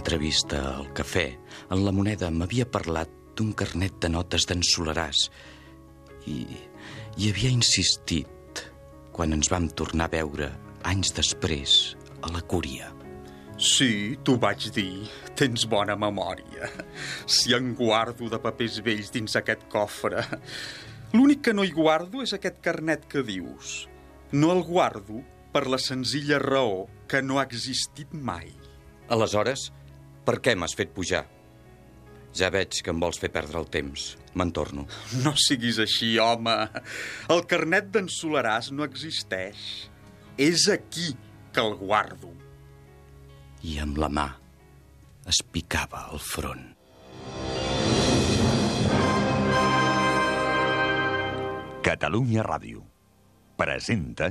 entrevista al cafè, en la moneda m'havia parlat d'un carnet de notes d'en Solaràs i, i havia insistit quan ens vam tornar a veure anys després a la Cúria. Sí, t'ho vaig dir. Tens bona memòria. Si en guardo de papers vells dins aquest cofre. L'únic que no hi guardo és aquest carnet que dius. No el guardo per la senzilla raó que no ha existit mai. Aleshores, per què m'has fet pujar? Ja veig que em vols fer perdre el temps. Me'n torno. No siguis així, home. El carnet d'en Solaràs no existeix. És aquí que el guardo. I amb la mà es picava el front. Catalunya Ràdio presenta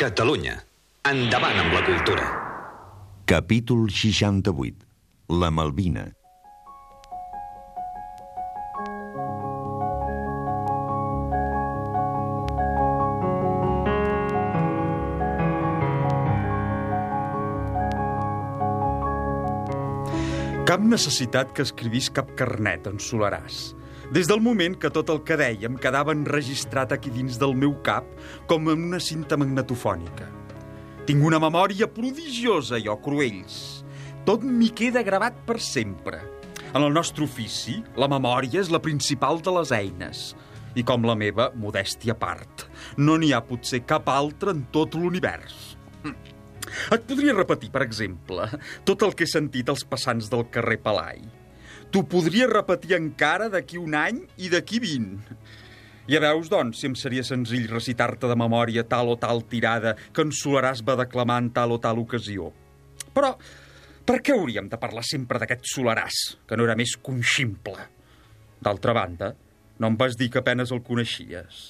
Catalunya. Endavant amb la cultura. Capítol 68. La Malvina. Cap necessitat que escrivís cap carnet en Solaràs. Des del moment que tot el que dèiem quedava enregistrat aquí dins del meu cap com en una cinta magnetofònica. Tinc una memòria prodigiosa, jo, Cruells. Tot m'hi queda gravat per sempre. En el nostre ofici, la memòria és la principal de les eines. I com la meva, modèstia a part. No n'hi ha potser cap altra en tot l'univers. Hm. Et podria repetir, per exemple, tot el que he sentit als passants del carrer Palai. T'ho podria repetir encara d'aquí un any i d'aquí vint. Ja veus, doncs, si em seria senzill recitar-te de memòria tal o tal tirada que en Solaràs va declamar en tal o tal ocasió. Però per què hauríem de parlar sempre d'aquest Solaràs, que no era més que un ximple? D'altra banda, no em vas dir que apenes el coneixies.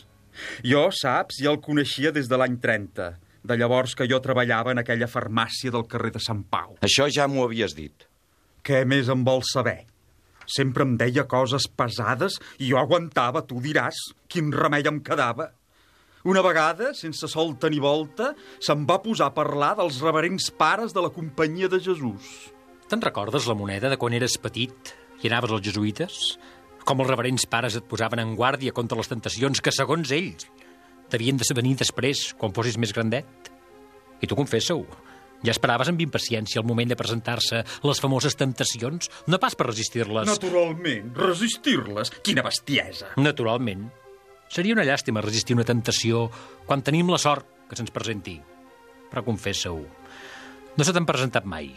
Jo, saps, ja el coneixia des de l'any 30, de llavors que jo treballava en aquella farmàcia del carrer de Sant Pau. Això ja m'ho havies dit. Què més em vols saber? Sempre em deia coses pesades i jo aguantava, tu diràs, quin remei em quedava. Una vegada, sense solta ni volta, se'n va posar a parlar dels reverents pares de la companyia de Jesús. Te'n recordes la moneda de quan eres petit i anaves als jesuïtes? Com els reverents pares et posaven en guàrdia contra les tentacions que, segons ells, t'havien de venir després, quan fossis més grandet? I tu confessa-ho, ja esperaves amb impaciència el moment de presentar-se les famoses temptacions, no pas per resistir-les. Naturalment, resistir-les. Quina bestiesa. Naturalment. Seria una llàstima resistir una temptació quan tenim la sort que se'ns presenti. Però confessa-ho, no se t'han presentat mai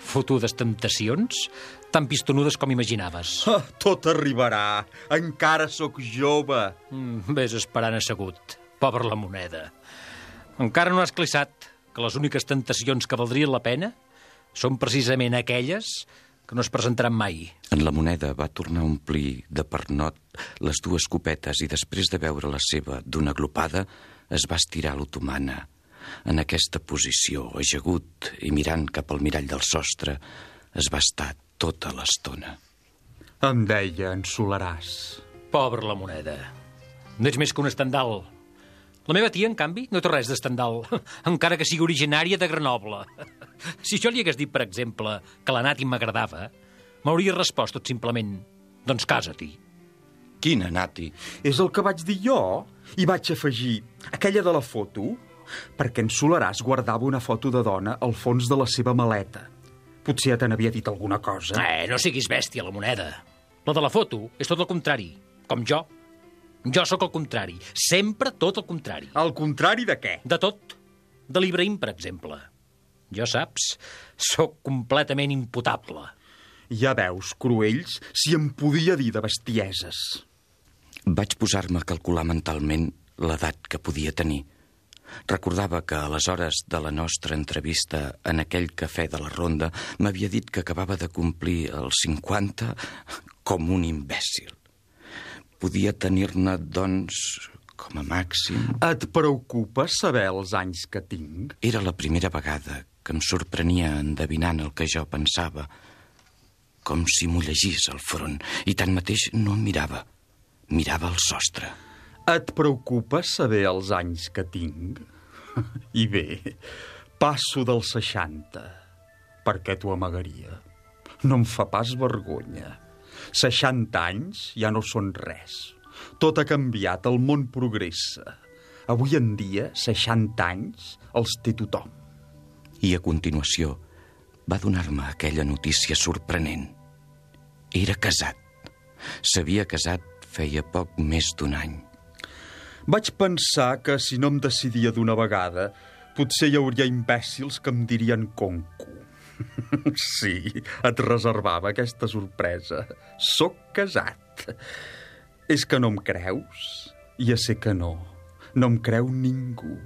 fotudes temptacions tan pistonudes com imaginaves. Ah, tot arribarà. Encara sóc jove. Mm, ves esperant assegut. Pobra la moneda. Encara no has clissat que les úniques tentacions que valdrien la pena són precisament aquelles que no es presentaran mai. En la moneda va tornar a omplir de pernot les dues copetes i després de veure la seva d'una glopada es va estirar l'otomana. En aquesta posició, ajagut i mirant cap al mirall del sostre, es va estar tota l'estona. Em deia en Solaràs. Pobra la moneda. No ets més que un estendal. La meva tia, en canvi, no té res d'estandal, encara que sigui originària de Grenoble. Si jo li hagués dit, per exemple, que la Nati m'agradava, m'hauria respost tot simplement, doncs casa-t'hi. Quina, Nati? És el que vaig dir jo. I vaig afegir aquella de la foto, perquè en Solaràs guardava una foto de dona al fons de la seva maleta. Potser ja te n'havia dit alguna cosa. Eh, no siguis bèstia, la moneda. La de la foto és tot el contrari, com jo. Jo sóc el contrari, sempre tot el contrari. Al contrari de què? De tot. De l'Ibrahim, per exemple. Jo, saps, sóc completament imputable. Ja veus, Cruells, si em podia dir de bestieses. Vaig posar-me a calcular mentalment l'edat que podia tenir. Recordava que a les hores de la nostra entrevista en aquell cafè de la Ronda m'havia dit que acabava de complir els 50 com un imbècil. Podia tenir-ne, doncs, com a màxim... Et preocupa saber els anys que tinc? Era la primera vegada que em sorprenia endevinant el que jo pensava, com si m'ho llegís al front, i tanmateix no em mirava. Mirava el sostre. Et preocupa saber els anys que tinc? I bé, passo dels 60. Per què t'ho amagaria? No em fa pas vergonya. 60 anys ja no són res. Tot ha canviat, el món progressa. Avui en dia, 60 anys els té tothom. I a continuació va donar-me aquella notícia sorprenent. Era casat. S'havia casat feia poc més d'un any. Vaig pensar que si no em decidia d'una vegada, potser hi hauria imbècils que em dirien conco. Sí, et reservava aquesta sorpresa. Soc casat. És que no em creus? Ja sé que no. No em creu ningú.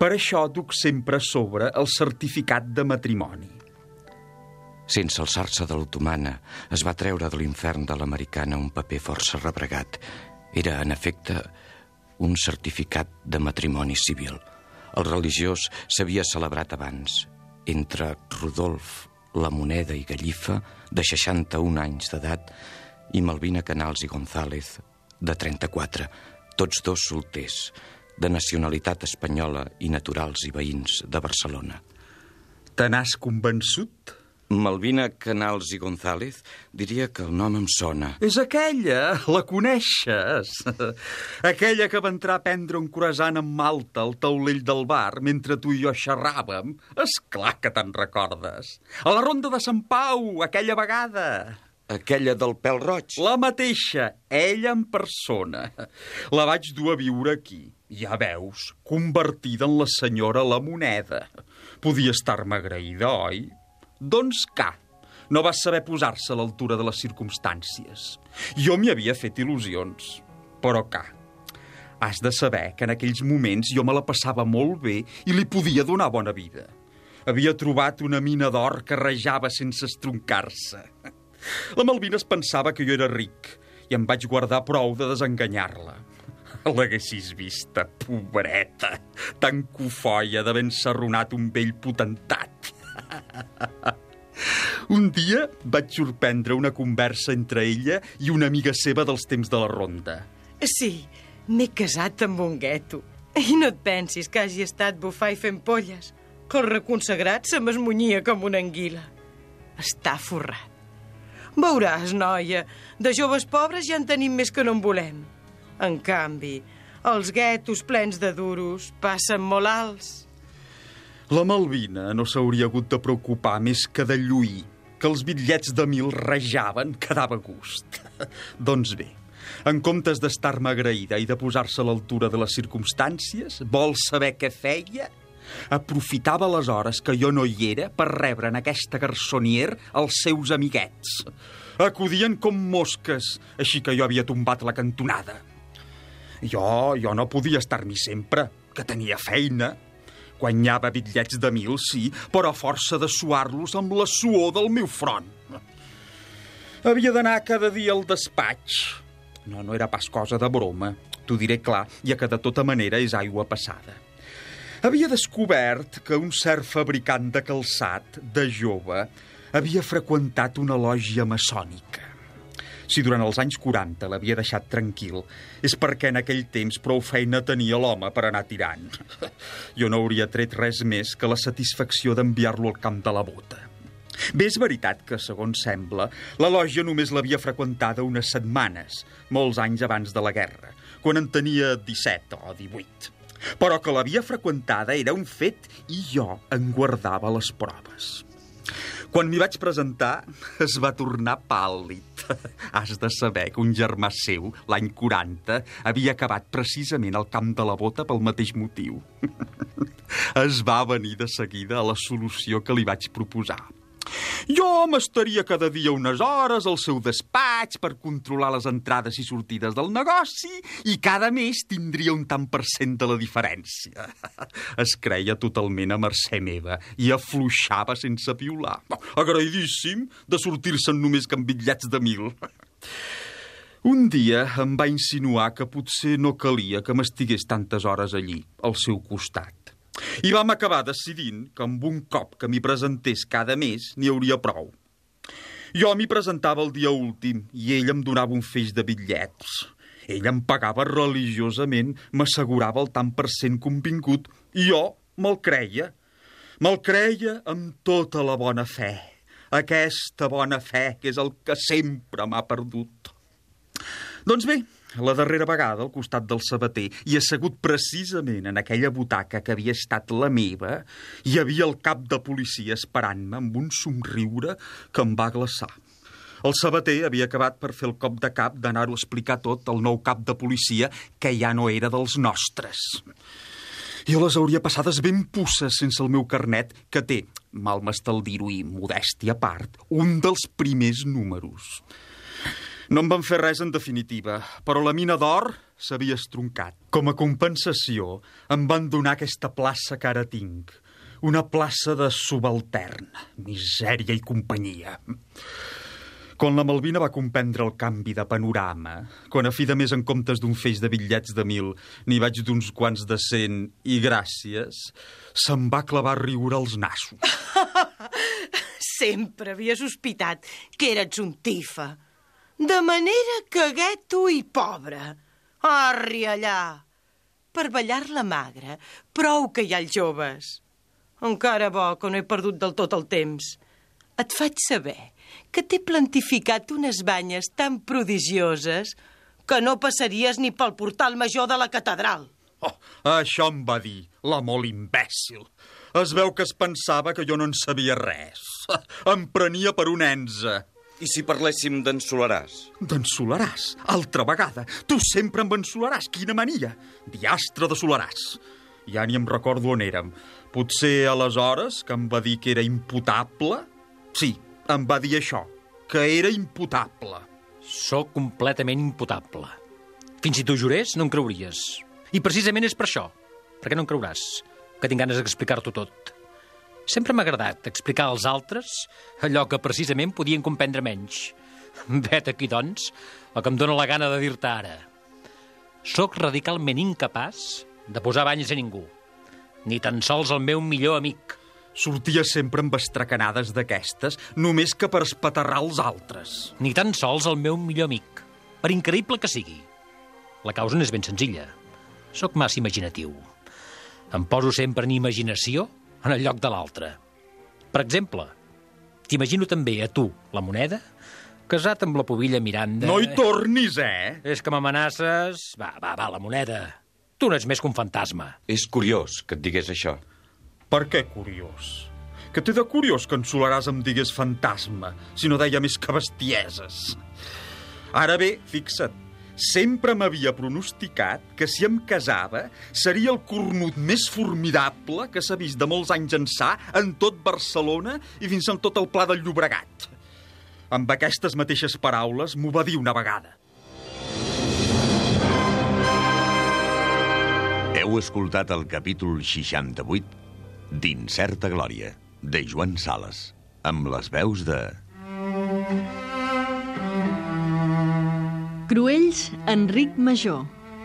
Per això duc sempre a sobre el certificat de matrimoni. Sense alçar-se de l'otomana, es va treure de l'infern de l'americana un paper força rebregat. Era, en efecte, un certificat de matrimoni civil. El religiós s'havia celebrat abans, entre Rodolf, la moneda i Gallifa, de 61 anys d'edat, i Malvina Canals i González, de 34, tots dos solters, de nacionalitat espanyola i naturals i veïns de Barcelona. Te n'has convençut? Malvina Canals i González diria que el nom em sona. És aquella, la coneixes. aquella que va entrar a prendre un croissant amb malta al taulell del bar mentre tu i jo xerràvem. És clar que te'n recordes. A la ronda de Sant Pau, aquella vegada. Aquella del pèl roig? La mateixa, ella en persona. La vaig dur a viure aquí. Ja veus, convertida en la senyora la moneda. Podia estar-me agraïda, oi? Doncs cap. No va saber posar-se a l'altura de les circumstàncies. Jo m'hi havia fet il·lusions, però ca. Has de saber que en aquells moments jo me la passava molt bé i li podia donar bona vida. Havia trobat una mina d'or que rejava sense estroncar-se. La Malvina es pensava que jo era ric i em vaig guardar prou de desenganyar-la. L'haguessis vista, pobreta, tan cofoia d'haver encerronat un vell potentat. Un dia vaig sorprendre una conversa entre ella i una amiga seva dels temps de la ronda. Sí, m'he casat amb un gueto. I no et pensis que hagi estat bufar i fent polles, que el reconsagrat se m'esmunyia com una anguila. Està forrat. Veuràs, noia, de joves pobres ja en tenim més que no en volem. En canvi, els guetos plens de duros passen molt alts. La Malvina no s'hauria hagut de preocupar més que de lluir, que els bitllets de mil rejaven, que dava gust. doncs bé, en comptes d'estar-me agraïda i de posar-se a l'altura de les circumstàncies, vol saber què feia? Aprofitava les hores que jo no hi era per rebre en aquesta garçonier els seus amiguets. Acudien com mosques, així que jo havia tombat la cantonada. Jo, jo no podia estar-m'hi sempre, que tenia feina. Guanyava bitllets de mil, sí, però a força de suar-los amb la suor del meu front. Havia d'anar cada dia al despatx. No, no era pas cosa de broma, t'ho diré clar, ja que de tota manera és aigua passada. Havia descobert que un cert fabricant de calçat, de jove, havia freqüentat una lògia maçònica. Si durant els anys 40 l'havia deixat tranquil, és perquè en aquell temps prou feina tenia l'home per anar tirant. Jo no hauria tret res més que la satisfacció d'enviar-lo al camp de la bota. Bé, és veritat que, segons sembla, la lògia només l'havia freqüentada unes setmanes, molts anys abans de la guerra, quan en tenia 17 o 18. Però que l'havia freqüentada era un fet i jo en guardava les proves. Quan m'hi vaig presentar, es va tornar pàl·lid. Has de saber que un germà seu, l'any 40, havia acabat precisament al camp de la bota pel mateix motiu. es va venir de seguida a la solució que li vaig proposar. Jo m'estaria cada dia unes hores al seu despatx per controlar les entrades i sortides del negoci i cada mes tindria un tant per cent de la diferència. Es creia totalment a mercè meva i afluixava sense piular. Agraïdíssim de sortir-se'n només que amb bitllets de mil. Un dia em va insinuar que potser no calia que m'estigués tantes hores allí, al seu costat. I vam acabar decidint que amb un cop que m'hi presentés cada mes n'hi hauria prou. Jo m'hi presentava el dia últim i ell em donava un feix de bitllets. Ell em pagava religiosament, m'assegurava el tant per cent convingut i jo me'l creia. Me'l creia amb tota la bona fe. Aquesta bona fe que és el que sempre m'ha perdut. Doncs bé, la darrera vegada al costat del sabater i assegut precisament en aquella butaca que havia estat la meva, hi havia el cap de policia esperant-me amb un somriure que em va glaçar. El sabater havia acabat per fer el cop de cap d'anar-ho a explicar tot al nou cap de policia que ja no era dels nostres. Jo les hauria passades ben pusses sense el meu carnet, que té, mal m'estal dir-ho i modèstia a part, un dels primers números. No em van fer res en definitiva, però la mina d'or s'havia estroncat. Com a compensació, em van donar aquesta plaça que ara tinc. Una plaça de subaltern, misèria i companyia. Quan la Malvina va comprendre el canvi de panorama, quan a fi de més en comptes d'un feix de bitllets de mil n'hi vaig d'uns quants de cent i gràcies, se'm va clavar a riure als nassos. Sempre havia sospitat que eres un tifa. De manera que gueto i pobre. Arri allà! Per ballar la magra, prou que hi ha els joves. Encara bo que no he perdut del tot el temps. Et faig saber que t'he plantificat unes banyes tan prodigioses que no passaries ni pel portal major de la catedral. Oh, això em va dir, la molt imbècil. Es veu que es pensava que jo no en sabia res. Em prenia per un enze. I si parléssim d'en Solaràs? D'en Solaràs, altra vegada. Tu sempre amb en Solaràs, quina mania. Diastre de Solaràs. Ja ni em recordo on érem. Potser aleshores, que em va dir que era imputable? Sí, em va dir això, que era imputable. Sóc completament imputable. Fins si t'ho jurés, no em creuries. I precisament és per això. Per què no em creuràs? Que tinc ganes d'explicar-t'ho tot. Sempre m'ha agradat explicar als altres allò que precisament podien comprendre menys. Vet aquí, doncs, el que em dóna la gana de dir-te ara. Sóc radicalment incapaç de posar banys a ningú. Ni tan sols el meu millor amic. Sortia sempre amb estracanades d'aquestes, només que per espaterrar els altres. Ni tan sols el meu millor amic, per increïble que sigui. La causa n'és ben senzilla. Sóc massa imaginatiu. Em poso sempre en imaginació en el lloc de l'altre. Per exemple, t'imagino també a tu, la moneda, casat amb la pobilla Miranda... No hi tornis, eh? És que m'amenaces... Va, va, va, la moneda. Tu no ets més que un fantasma. És curiós que et digués això. Per què curiós? Que té de curiós que en Solaràs em digués fantasma, si no deia més que bestieses. Ara bé, fixa't, sempre m'havia pronosticat que si em casava seria el cornut més formidable que s'ha vist de molts anys ençà en tot Barcelona i fins en tot el Pla del Llobregat. Amb aquestes mateixes paraules m'ho va dir una vegada. Heu escoltat el capítol 68 d'Incerta Glòria, de Joan Sales, amb les veus de... Cruells, Enric Major.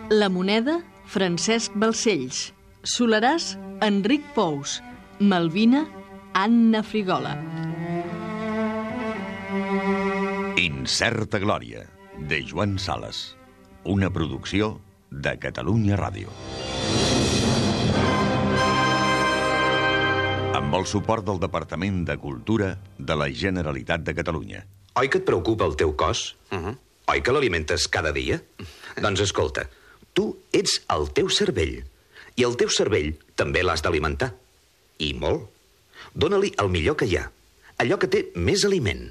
La Moneda, Francesc Balcells. Solaràs, Enric Pous. Malvina, Anna Frigola. In En certa glòria, de Joan Sales. Una producció de Catalunya Ràdio. Amb el suport del Departament de Cultura de la Generalitat de Catalunya. Oi que et preocupa el teu cos? Uh -huh. Oi que l'alimentes cada dia? doncs escolta, tu ets el teu cervell. I el teu cervell també l'has d'alimentar. I molt. Dóna-li el millor que hi ha. Allò que té més aliment.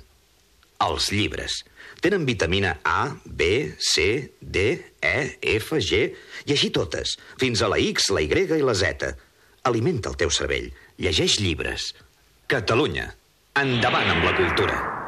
Els llibres. Tenen vitamina A, B, C, D, E, F, G, i així totes, fins a la X, la Y i la Z. Alimenta el teu cervell. Llegeix llibres. Catalunya. Endavant amb la cultura.